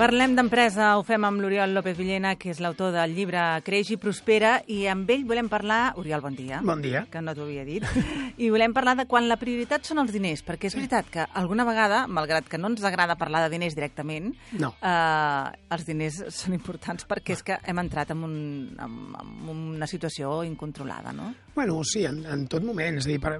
Parlem d'empresa, ho fem amb l'Oriol López Villena, que és l'autor del llibre Creix i Prospera, i amb ell volem parlar... Oriol, bon dia. Bon dia. Que no t'ho havia dit. I volem parlar de quan la prioritat són els diners, perquè és veritat que alguna vegada, malgrat que no ens agrada parlar de diners directament, No. eh, els diners són importants perquè és que hem entrat en, un, en, en una situació incontrolada, no? Bueno, sí, en, en tot moment. És a dir, per,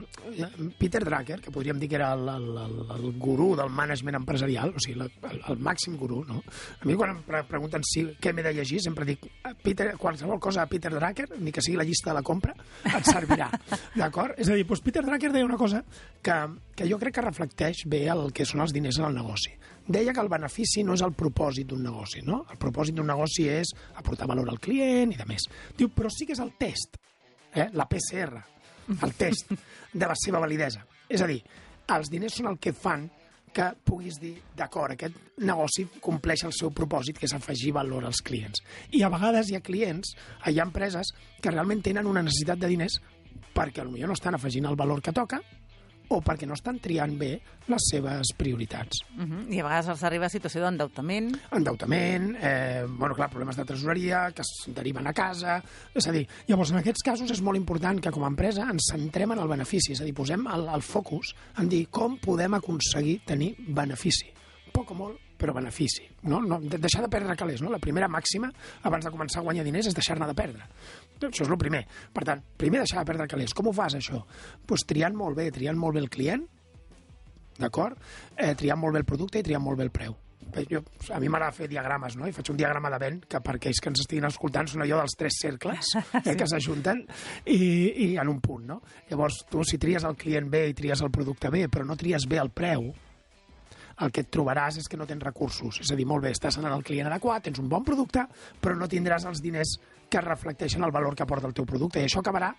Peter Drucker, que podríem dir que era el, el, el, el gurú del management empresarial, o sigui, la, el, el màxim gurú, no? A mi quan em pre pregunten si què m'he de llegir, sempre dic, Peter, qualsevol cosa a Peter Drucker, ni que sigui la llista de la compra, et servirà, d'acord? És a dir, doncs Peter Drucker deia una cosa que, que jo crec que reflecteix bé el que són els diners en el negoci. Deia que el benefici no és el propòsit d'un negoci, no? El propòsit d'un negoci és aportar valor al client i de més. Diu, però sí que és el test, eh? la PCR, el test de la seva validesa. És a dir, els diners són el que fan que puguis dir, d'acord, aquest negoci compleix el seu propòsit, que és afegir valor als clients. I a vegades hi ha clients, hi ha empreses que realment tenen una necessitat de diners perquè potser no estan afegint el valor que toca o perquè no estan triant bé les seves prioritats. Uh -huh. I a vegades els arriba a situació d'endeutament. Endeutament, eh, bueno, clar, problemes de tresoreria que es deriven a casa... És a dir, llavors, en aquests casos és molt important que com a empresa ens centrem en el benefici, és a dir, posem el, el focus en dir com podem aconseguir tenir benefici. Poc o molt, però benefici. No? No, de- deixar de perdre calés. No? La primera màxima, abans de començar a guanyar diners, és deixar-ne de perdre. Això és el primer. Per tant, primer deixar de perdre calés. Com ho fas, això? Pues triant molt bé, triant molt bé el client, d'acord? Eh, triant molt bé el producte i triant molt bé el preu. Jo, a mi m'agrada fer diagrames, no? I faig un diagrama de vent que per aquells que ens estiguin escoltant són allò dels tres cercles eh, que s'ajunten i, i en un punt, no? Llavors, tu si tries el client bé i tries el producte bé, però no tries bé el preu, el que et trobaràs és que no tens recursos. És a dir, molt bé, estàs anant al client adequat, tens un bon producte, però no tindràs els diners que reflecteixen el valor que aporta el teu producte. I això acabarà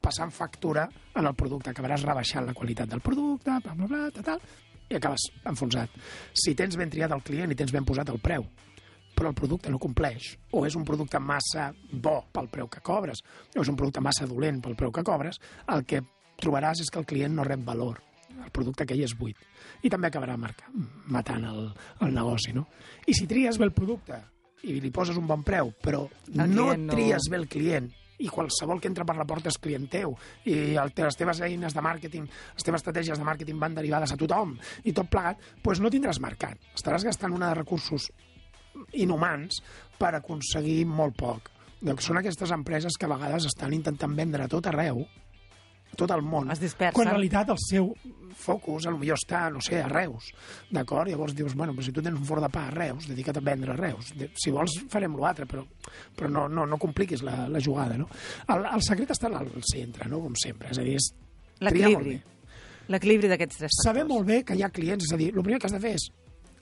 passant factura en el producte. Acabaràs rebaixant la qualitat del producte, bla, bla, bla, tal, tal, i acabes enfonsat. Si tens ben triat el client i tens ben posat el preu, però el producte no compleix, o és un producte massa bo pel preu que cobres, o és un producte massa dolent pel preu que cobres, el que trobaràs és que el client no rep valor. El producte aquell és buit. I també acabarà marca, matant el, el negoci, no? I si tries bé el producte i li poses un bon preu, però El no client no- tries bé el client i qualsevol que entra per la porta és client teu i el, les teves eines de màrqueting, les teves estratègies de màrqueting van derivades a tothom i tot plegat, doncs no tindràs mercat. Estaràs gastant una de recursos inhumans per aconseguir molt poc. Doncs són aquestes empreses que a vegades estan intentant vendre a tot arreu, a tot el món, Es dispersen. quan en realitat el seu focus a lo millor està, no sé, a Reus, d'acord? Llavors dius, bueno, però si tu tens un forn de pa a Reus, dedica't a vendre a Reus. Si vols farem l'altre, però, però no, no, no compliquis la, la jugada, no? El, el secret està al centre, no? Com sempre, és a dir, és L'equilibri. L'equilibri d'aquests tres Saber factors. molt bé que hi ha clients, és a dir, el primer que has de fer és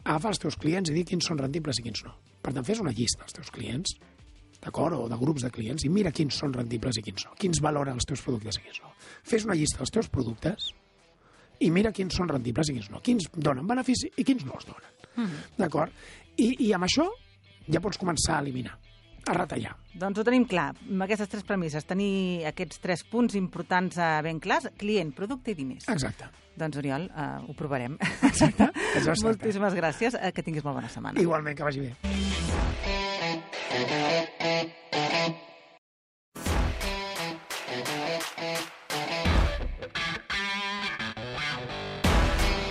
agafar els teus clients i dir quins són rendibles i quins no. Per tant, fes una llista dels teus clients, d'acord? O de grups de clients i mira quins són rendibles i quins no. Quins valoren els teus productes i quins no. Fes una llista dels teus productes i mira quins són rendibles i quins no. Quins donen benefici i quins no els donen. Mm. D'acord? I, I amb això ja pots començar a eliminar, a retallar. Doncs ho tenim clar, amb aquestes tres premisses, tenir aquests tres punts importants eh, ben clars, client, producte i diners. Exacte. Doncs, Oriol, eh, ho provarem. Exacte. Tracta. Moltíssimes gràcies, eh, que tinguis molt bona setmana. Igualment, que vagi bé.